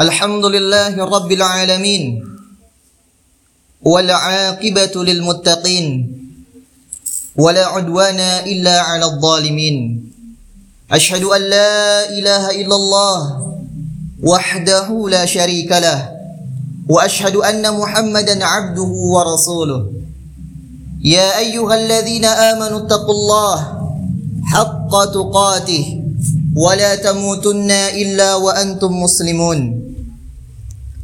الحمد لله رب العالمين والعاقبة للمتقين ولا عدوان إلا على الظالمين. أشهد أن لا إله إلا الله وحده لا شريك له وأشهد أن محمدا عبده ورسوله. يا أيها الذين آمنوا اتقوا الله حق تقاته ولا تموتن إلا وأنتم مسلمون.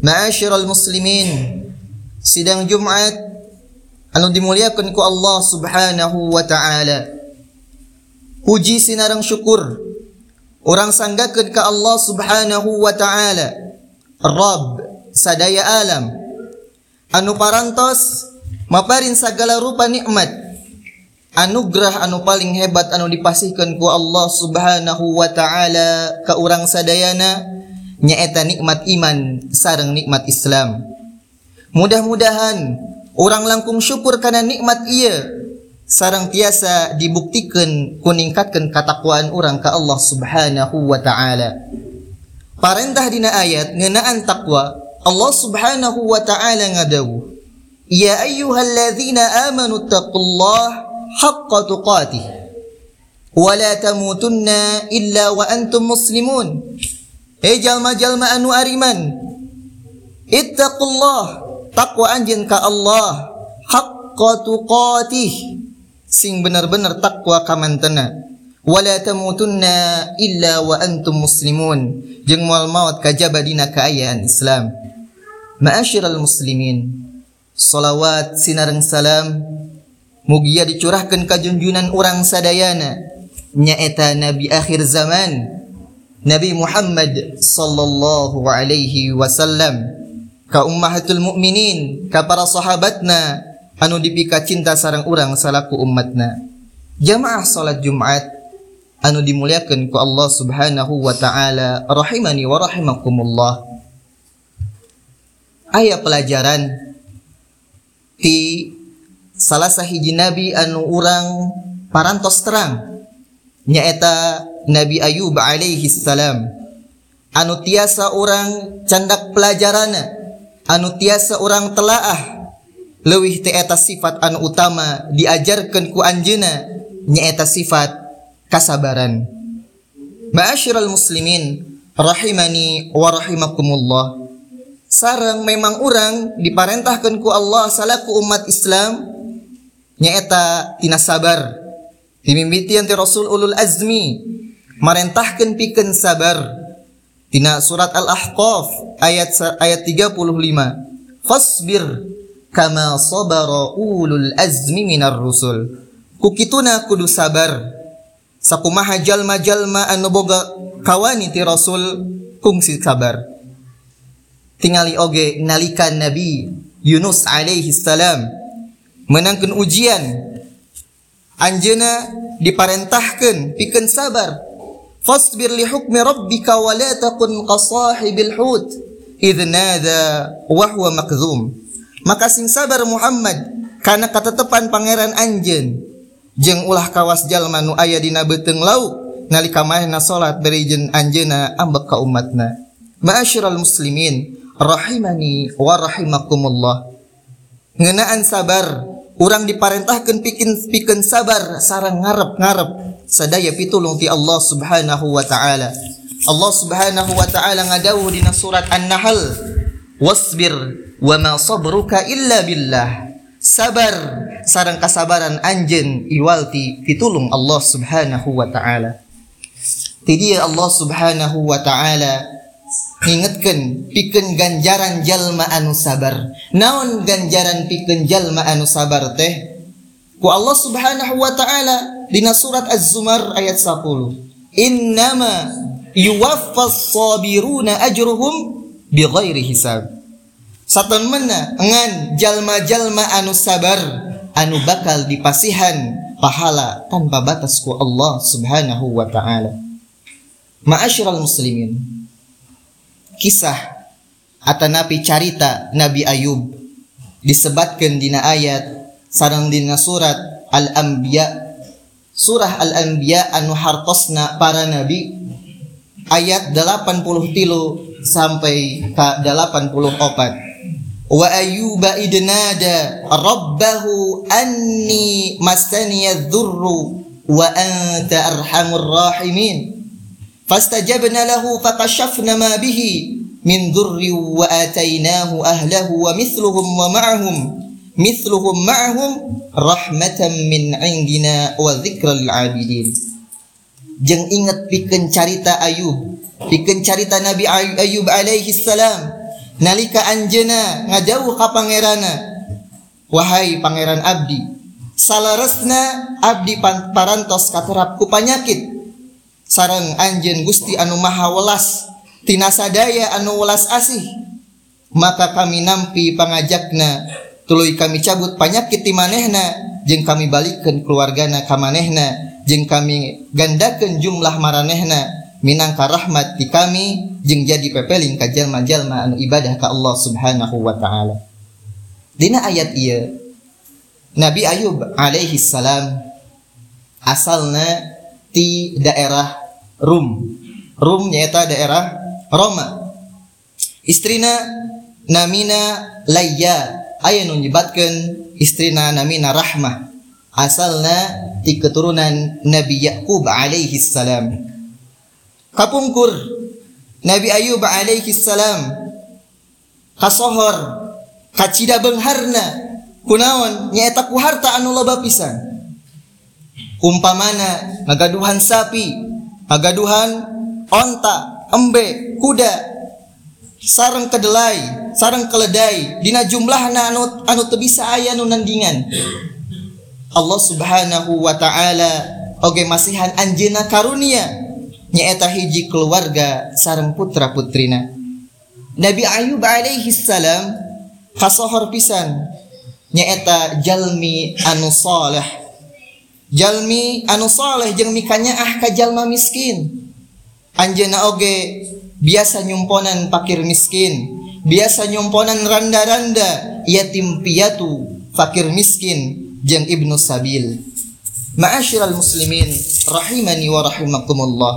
Ma'asyiral muslimin. Sidang Jumat. Anu dimuliakan ku Allah subhanahu wa ta'ala. Puji sinarang syukur. Orang sanggakan ke Allah subhanahu wa ta'ala. Rabb sadaya alam. Anu parantos Maparin segala rupa nikmat. Anugerah anu paling hebat anu dipasihkan ku Allah subhanahu wa ta'ala Ke orang sadayana. Nyaeta nikmat iman sareng nikmat Islam. Mudah-mudahan orang langkung syukur karena nikmat ia sarang tiasa dibuktikan kuningkatkan katakwaan orang ke Allah Subhanahu wa taala. Parentah dina ayat ngenaan takwa Allah Subhanahu wa taala ngadawu Ya ayyuhalladzina amanu taqullaha haqqa tuqatih wa la tamutunna illa wa antum muslimun. Hei jalma-jalma anu ariman. Ittaqullah takwa anjeun ka Allah. Haqqa tuqatih. Sing benar-benar takwa kamantena wala tamutunna illa wa antum muslimun. Jeung moal maut kajaba dina kaayaan Islam. Ma'asyiral muslimin salawat sinareng salam mugia dicurahkan ka junjunan urang sadayana nyaeta nabi akhir zaman Nabi Muhammad sallallahu alaihi wasallam ka ummahatul mukminin ka para sahabatna anu dipika cinta sarang urang salaku umatna jamaah salat Jumat anu dimuliakan ku Allah Subhanahu wa taala rahimani wa rahimakumullah. Aya pelajaran ti salah sahiji nabi anu urang parantos terang nyaeta Nabi Ayub alaihi salam. Anu tiasa orang candak pelajarana. Anu tiasa orang telaah. Lewih teeta sifat anu utama diajarkan ku anjena nyaeta sifat kasabaran. Ma'asyiral muslimin rahimani wa rahimakumullah. Sarang memang orang diparentahkan ku Allah salaku umat Islam nyaeta tina sabar. Dimimitian ti Rasul ulul azmi. Marentahkeun pikeun sabar Tina surat Al-Ahqaf ayat ayat 35. Fasbir kama sabara ulul azmi minar rusul. Kukituna kudu sabar. Sakumaha jalma-jalma anu boga kawani ti Rasul kungsi sabar. Tingali oge nalikan Nabi Yunus alaihi salam menangkan ujian anjeuna diparentahkan pikeun sabar fasbir li hukmi rabbika wa la takun qasahibil hut idh nada wa huwa maka sing sabar Muhammad karena katetepan pangeran anjeun. Jeung ulah kawas jalma nu aya dina beuteung lauk nalika mahna salat berejeun anjeuna ambek ka umatna. Ma'asyiral muslimin rahimani wa rahimakumullah. Ngeunaan sabar Urang diparentahkan bikin bikin sabar sarang ngarep ngarep sadaya pitulung ti Allah Subhanahu wa taala. Allah Subhanahu wa taala ngadawuh dina surat An-Nahl wasbir wa ma sabruka illa billah. Sabar sarang kasabaran anjen iwalti pitulung Allah Subhanahu wa taala. Ti Allah Subhanahu wa taala ingetkan pikeun ganjaran jalma anu sabar. Naon ganjaran pikeun jalma anu sabar teh? Ku Allah Subhanahu wa taala dina surat Az-Zumar ayat 10 innama yuwaffas sabiruna ajruhum bighairi hisab. Saton mana ngan jalma-jalma anu sabar anu bakal dipasihan pahala tanpa batas ku Allah Subhanahu wa taala. Ma'asyiral muslimin kisah atau nabi carita Nabi Ayub. Disebatkan dina ayat sarang dina surat Al-Anbiya. Surah Al-Anbiya anu hartosna para nabi ayat 80 tilu sampai ke 84 wa ayyuba idnada rabbahu anni masani dzurru wa anta arhamur rahimin fastajabna lahu fakashafna ma bihi min dzurri wa atainahu ahlahu wa mithluhum wa ma'ahum mithluhum ma'ahum rahmatan min indina wa abidin. Jeng ingat pikeun carita Ayub pikeun carita Nabi Ayub alaihi salam nalika anjeuna ngadawuh ka wahai pangeran abdi salaresna abdi parantos katerap ku sarang anjen Gusti anu maha welas tina sadaya anu welas asih maka kami nampi pangajakna tuluy kami cabut panyakit ti manehna jeung kami balikkeun keluargana ka manehna jeng kami gandakan jumlah maranehna minangka rahmat di kami jeng jadi pepeling ka jalma-jalma anu ibadah ka Allah Subhanahu wa taala. Dina ayat iya Nabi Ayub alaihi salam asalna di daerah Rum. Rum nyata daerah Roma. Istrina namina Layya aya nu nyebatkeun istrina namina Rahmah asalna di keturunan Nabi Yakub alaihi salam. Kapungkur Nabi Ayub alaihi salam kasohor kacida bengharna kunaon nyaeta ku harta anu loba pisan. Umpamana ngagaduhan sapi, ngagaduhan onta, embe, kuda, sarang kedelai, sarang keledai, dina jumlahna anu anu teu bisa aya nu nandingan. Allah Subhanahu wa taala oge masihan anjeuna karunia nyaeta hiji keluarga sareng putra putrina Nabi Ayub alaihi salam kasohor pisan nyaeta jalmi anu saleh jalmi anu saleh jeung mikanya ah ka jalma miskin anjeuna oge biasa nyumponan pakir miskin biasa nyumponan randa-randa yatim piatu fakir miskin jeng Ibnu Sabil. Ma'asyiral muslimin rahimani wa rahimakumullah.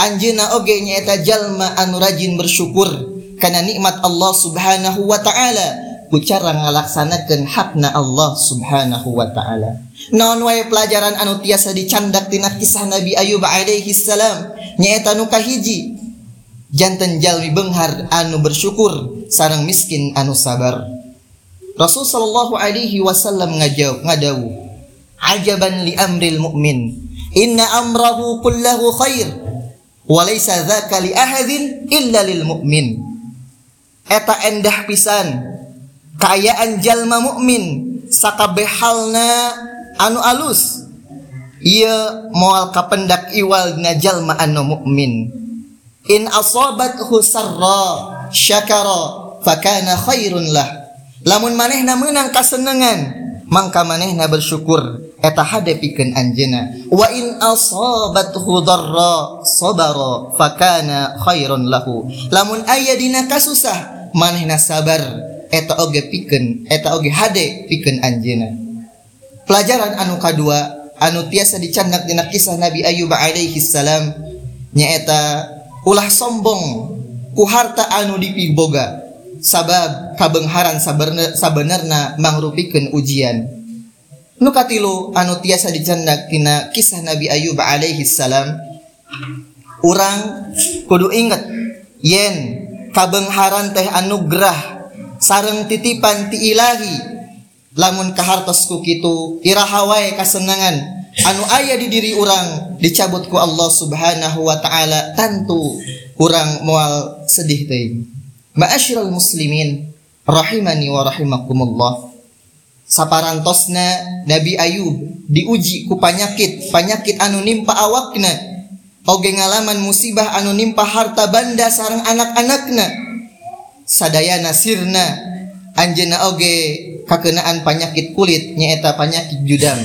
Anjeuna oge nyaeta jalma anu rajin bersyukur karena nikmat Allah Subhanahu wa taala ku cara ngalaksanakeun hakna Allah Subhanahu wa taala. Naon wae pelajaran anu tiasa dicandak tina kisah Nabi Ayub alaihi salam nyaeta nu kahiji janten jalmi benghar anu bersyukur sarang miskin anu sabar. Rasul sallallahu alaihi wasallam ngajau ngadawu ajaban li amril mu'min inna amrahu kullahu khair wa laysa dzaka li ahadin illa lil mu'min eta endah pisan kaayaan jalma mukmin sakabeh halna anu alus. Ia moal kapendak iwal dina jalma anu mukmin in asabathu sarra syakara fakana khairun lah. Lamun manehna menang kasenengan mangka manehna bersyukur eta hadepikeun anjeuna wa in asabathu darra sabara fakana khairon lahu. Lamun aya dina kasusah manehna sabar eta oge pikeun eta oge hade pikeun anjeuna pelajaran anu kadua anu tiasa dicandak dina kisah Nabi Ayub alaihi salam nyaeta ulah sombong ku harta anu dipiboga sabab kabengharan sabenerna mangrupikeun ujian. Nu katilu anu tiasa dicandak tina kisah Nabi Ayub alaihi salam urang kudu inget yen kabengharan teh anugerah sareng titipan ti ilahi lamun kahartosku kitu iraha wae kasenangan anu aya di diri urang dicabut ku Allah Subhanahu wa taala tentu urang moal sedih teh Ma'asyiral muslimin rahimani wa rahimakumullah. Saparantosna Nabi Ayub diuji ku panyakit, panyakit anu nimpa awakna. Oge ngalaman musibah anu nimpa harta banda sarang anak-anakna. Sadayana sirna anjeuna oge kakenaan panyakit kulit nyaeta panyakit judam.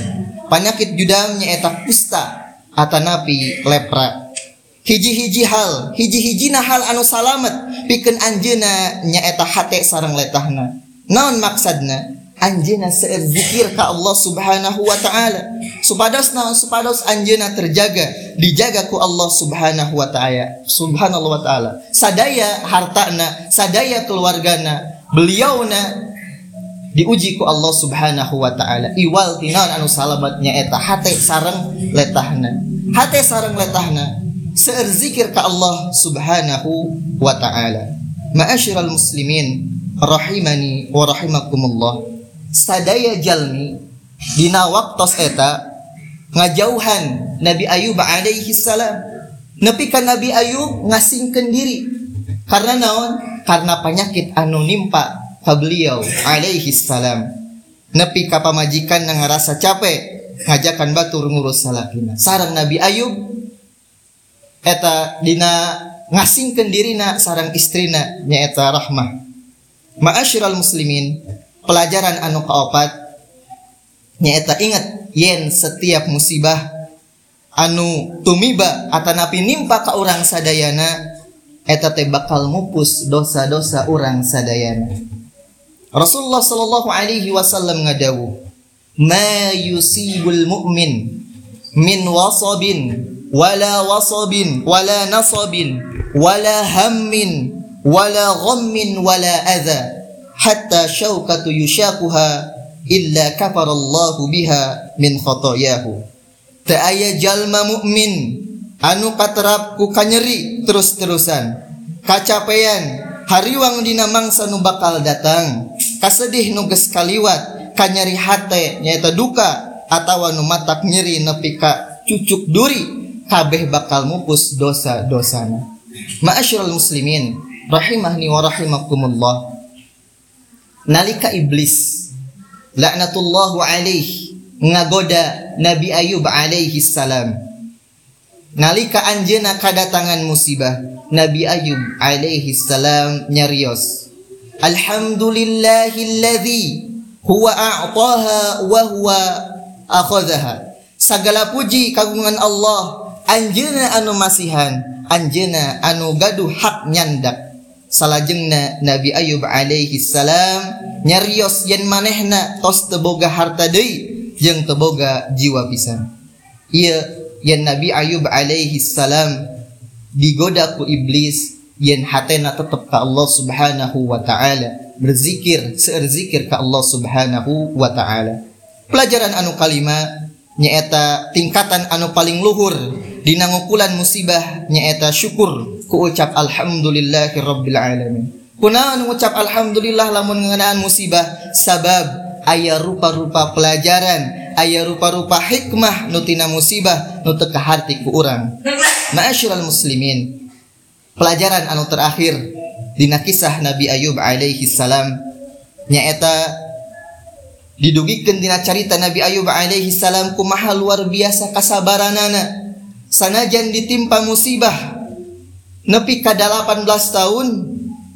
Panyakit judam nyaeta kusta atanapi lepra. Hiji-hiji hal hiji-hijina hal anu salamet pikeun anjeuna nyaeta hate sareng letahna. Naon maksadna anjena seueur zikir ka Allah Subhanahu wa taala. Supados na supados anjena terjaga dijaga ku Allah Subhanahu wa taala subhanallah wa taala. Sadaya hartana sadaya keluargana beliauna diuji ku Allah Subhanahu wa taala. Iwal tinaon anu salamatnya eta hate sareng letahna. Hate sareng letahna. Seueur zikir ka Allah Subhanahu wa taala. Ma'asyiral muslimin rahimani wa rahimakumullah. Sadaya jalmi dina waktos eta ngajauhan Nabi Ayub alaihi salam. Nepi ka Nabi Ayub ngasingkeun diri. Karena naon? Karena penyakit anu ka beliau alaihi salam. Nepi ka pamajikan yang ngerasa capek ngajakan batur ngurus salakina sarang Nabi Ayub eta dina ngasingkeun dirina sarang istrina nyaeta rahmah. Ma'asyiral muslimin pelajaran anu kaopat nyaeta ingat yen setiap musibah anu tumiba atanapi nimpa ka orang sadayana eta teh bakal mupus dosa-dosa orang sadayana Rasulullah sallallahu alaihi wasallam ngadawu ma yusibul mu'min min wasabin wala wasabin wala nasabin wala hammin wala ghammin wala adha hatta syaukatu yushakuha illa kafarallahu biha min khotoyahu ta aya jalma mukmin anu katerap ku kanyeri terus-terusan. Kacapean hariwang dina mangsa nu bakal datang kasedih nu geus kaliwat kanyeri hate nyaeta duka atawa nu matak nyeri nepi ka cucuk duri kabeh bakal mupus dosa-dosana. Ma'asyiral muslimin rahimahni wa rahimakumullah. Nalika iblis laknatullahu alaih ngagoda Nabi Ayub alaihi salam. Nalika anjena kadatangan musibah Nabi Ayub alaihi salam nyarios Alhamdulillahilladzi huwa a'taha wa huwa akhadhaha. Segala puji kagungan Allah anjena anu masihan anjena anu gaduh hak nyandak. Salajengna Nabi Ayub alaihi salam nyarios yen manehna tos teboga harta deui jeung teboga jiwa pisan. Ieu yen Nabi Ayub alaihi salam digoda ku iblis yen hatena tetep ka Allah Subhanahu wa taala. Berzikir seueur zikir ka Allah Subhanahu wa taala. Pelajaran anu kalima nyaeta tingkatan anu paling luhur. Dina ngukulan musibah nyaeta syukur. Ku ucap alhamdulillahi rabbil alamin. Kunaon ngucap alhamdulillah lamun ngeunaan musibah sabab aya rupa-rupa pelajaran aya rupa-rupa hikmah nutina musibah nu teu harti ku urang. Ma'asyiral muslimin pelajaran anu terakhir dina kisah Nabi Ayub alaihi salam nyaeta didugikeun dina carita Nabi Ayub alaihi salam kumaha luar biasa kasabaranana. Sanajan ditimpa musibah nepi ka 18 tahun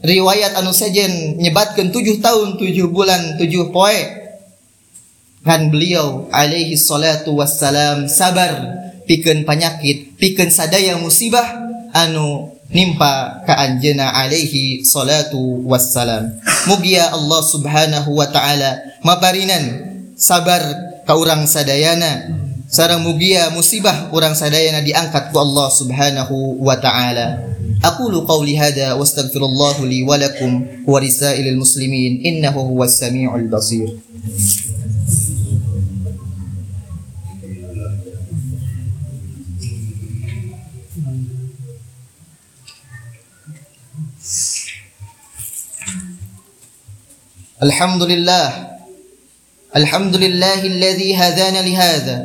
riwayat anu sejen nyebatkan 7 tahun 7 bulan 7 poe. Kan beliau alaihi salatu wassalam sabar pikeun penyakit pikeun sadaya musibah anu nimpa ka anjeuna alaihi salatu wassalam mugia Allah subhanahu wa taala maparinan sabar ka urang sadayana sareng mugia musibah urang sadayana diangkat ku Allah subhanahu wa taala أقول قولي هذا واستغفر الله لي ولكم ولسائر المسلمين إنه هو السميع البصير الحمد لله الحمد لله الذي هدانا لهذا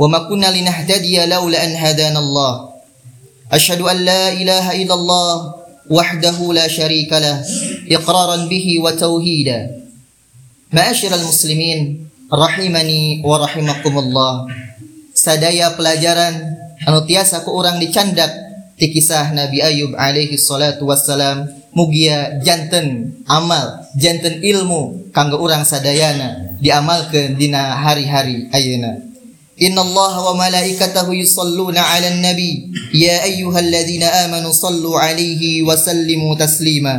وما كنا لنهتدي لولا أن هدانا الله. أشهد أن لا إله إلا الله وحده لا شريك له إقرارا به وتوحيدا. معاشر المسلمين rahimani wa rahimakumullah sadaya pelajaran anu tiasa ku urang dicandak ti kisah Nabi Ayub alaihi salatu wassalam. mugia janten amal janten ilmu kanggo urang sadayana diamalkeun dina hari-hari ayeuna إن الله وملائكته يصلون على النبي يا أيها الذين آمنوا صلوا عليه وسلموا تسليما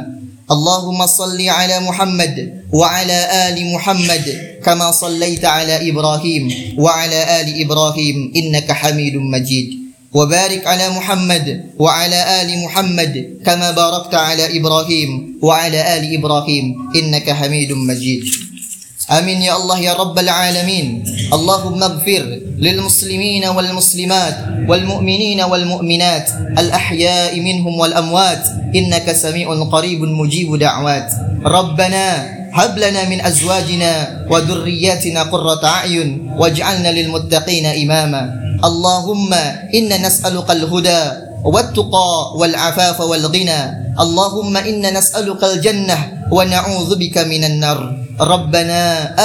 اللهم صل على محمد وعلى آل محمد كما صليت على إبراهيم وعلى آل إبراهيم إنك حميد مجيد وبارك على محمد وعلى آل محمد كما باركت على إبراهيم وعلى آل إبراهيم إنك حميد مجيد. آمين يا الله يا رب العالمين. اللهم اغفر للمسلمين والمسلمات والمؤمنين والمؤمنات الأحياء منهم والأموات. إنك سميع قريب مجيب دعوات. ربنا هب لنا من أزواجنا وذرياتنا قرة أعين واجعلنا للمتقين إماما. اللهم إنا نسألك الهدى والتقى والعفاف والغنى. اللهم إنا نسألك الجنة ونعوذ بك من النار. ربنا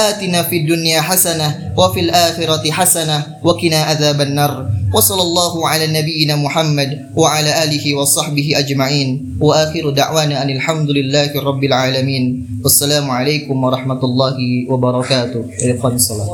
آتنا في الدنيا حسنة وفي الآخرة حسنة وقنا عذاب النار. وصلى الله على نبينا محمد وعلى آله وصحبه أجمعين. وآخر دعوانا أن الحمد لله رب العالمين. والسلام عليكم ورحمة الله وبركاته. إلى الصلاة